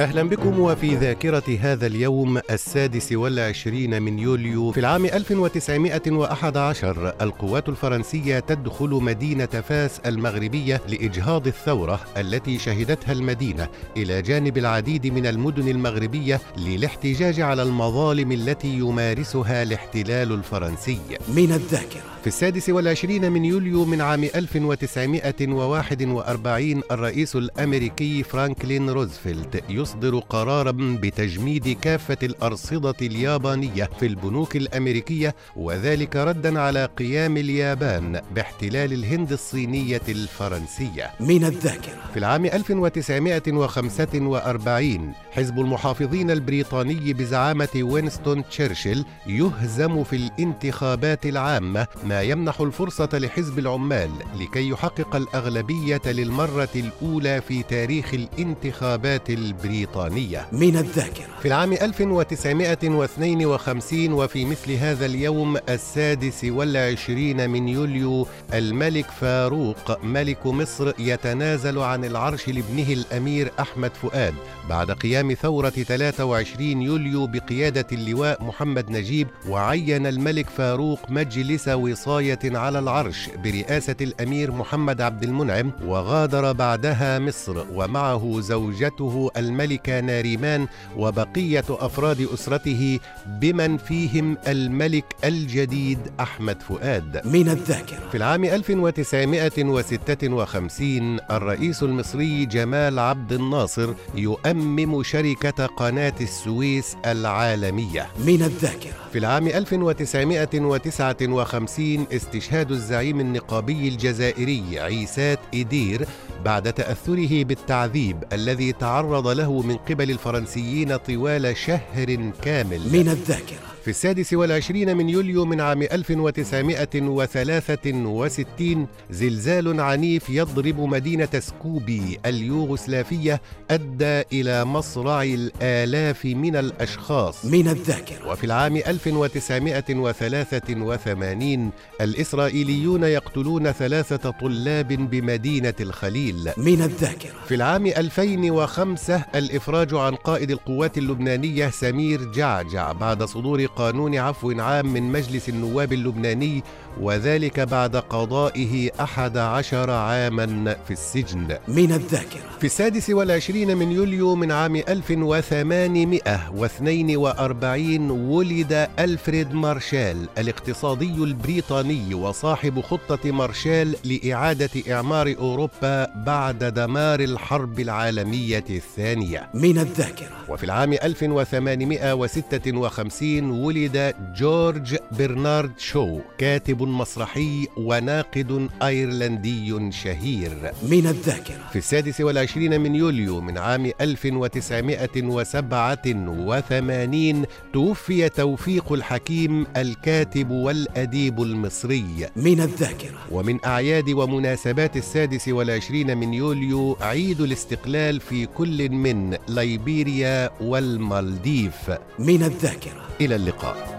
أهلا بكم وفي ذاكرة هذا اليوم السادس والعشرين من يوليو في العام 1911 القوات الفرنسية تدخل مدينة فاس المغربية لإجهاض الثورة التي شهدتها المدينة إلى جانب العديد من المدن المغربية للاحتجاج على المظالم التي يمارسها الاحتلال الفرنسي. من الذاكرة. في السادس والعشرين من يوليو من عام 1941 الرئيس الأمريكي فرانكلين روزفلت يصدر قرارا بتجميد كافة الأرصدة اليابانية في البنوك الأمريكية وذلك ردا على قيام اليابان باحتلال الهند الصينية الفرنسية. من الذاكرة. في العام 1945 حزب المحافظين البريطاني بزعامة وينستون تشرشل يهزم في الانتخابات العامة ما يمنح الفرصة لحزب العمال لكي يحقق الأغلبية للمرة الأولى في تاريخ الانتخابات البريطانية. من الذاكرة. في العام 1952 وفي مثل هذا اليوم السادس والعشرين من يوليو الملك فاروق ملك مصر يتنازل عن العرش لابنه الأمير أحمد فؤاد. بعد قيام ثورة 23 يوليو بقيادة اللواء محمد نجيب وعين الملك فاروق مجلس وصاية على العرش برئاسة الأمير محمد عبد المنعم وغادر بعدها مصر ومعه زوجته الملكة ناريمان وبقية أفراد أسرته بمن فيهم الملك الجديد أحمد فؤاد. من الذاكرة. في العام 1956 الرئيس المصري جمال عبد الناصر يؤمم شركة قناة السويس العالمية. من الذاكرة. في العام 1959 استشهاد الزعيم النقابي الجزائري عيسات إدير بعد تأثره بالتعذيب الذي تعرض له من قبل الفرنسيين طوال شهر كامل. من الذاكرة. في السادس والعشرين من يوليو من عام 1963 زلزال عنيف يضرب مدينة سكوبي اليوغوسلافية أدى إلى مصرع الآلاف من الأشخاص. من الذاكرة. وفي العام 1983 الإسرائيليون يقتلون ثلاثة طلاب بمدينة الخليل. من الذاكرة. في العام 2005 الإفراج عن قائد القوات اللبنانية سمير جعجع بعد صدور قانون عفو عام من مجلس النواب اللبناني وذلك بعد قضائه أحد عشر عاما في السجن. من الذاكرة. في السادس والعشرين من يوليو من عام 1842 ولد ألفريد مارشال الاقتصادي البريطاني وصاحب خطة مارشال لإعادة إعمار أوروبا بعد دمار الحرب العالمية الثانية. من الذاكرة. وفي العام 1856 ولد جورج برنارد شو كاتب مسرحي وناقد أيرلندي شهير. من الذاكرة. في السادس والعشرين من يوليو من عام 1987 توفي توفيق الحكيم الكاتب والأديب المصري. من الذاكرة. ومن أعياد ومناسبات السادس والعشرين من يوليو عيد الاستقلال في كل من ليبيريا والمالديف. من الذاكرة. إلى اللقاء.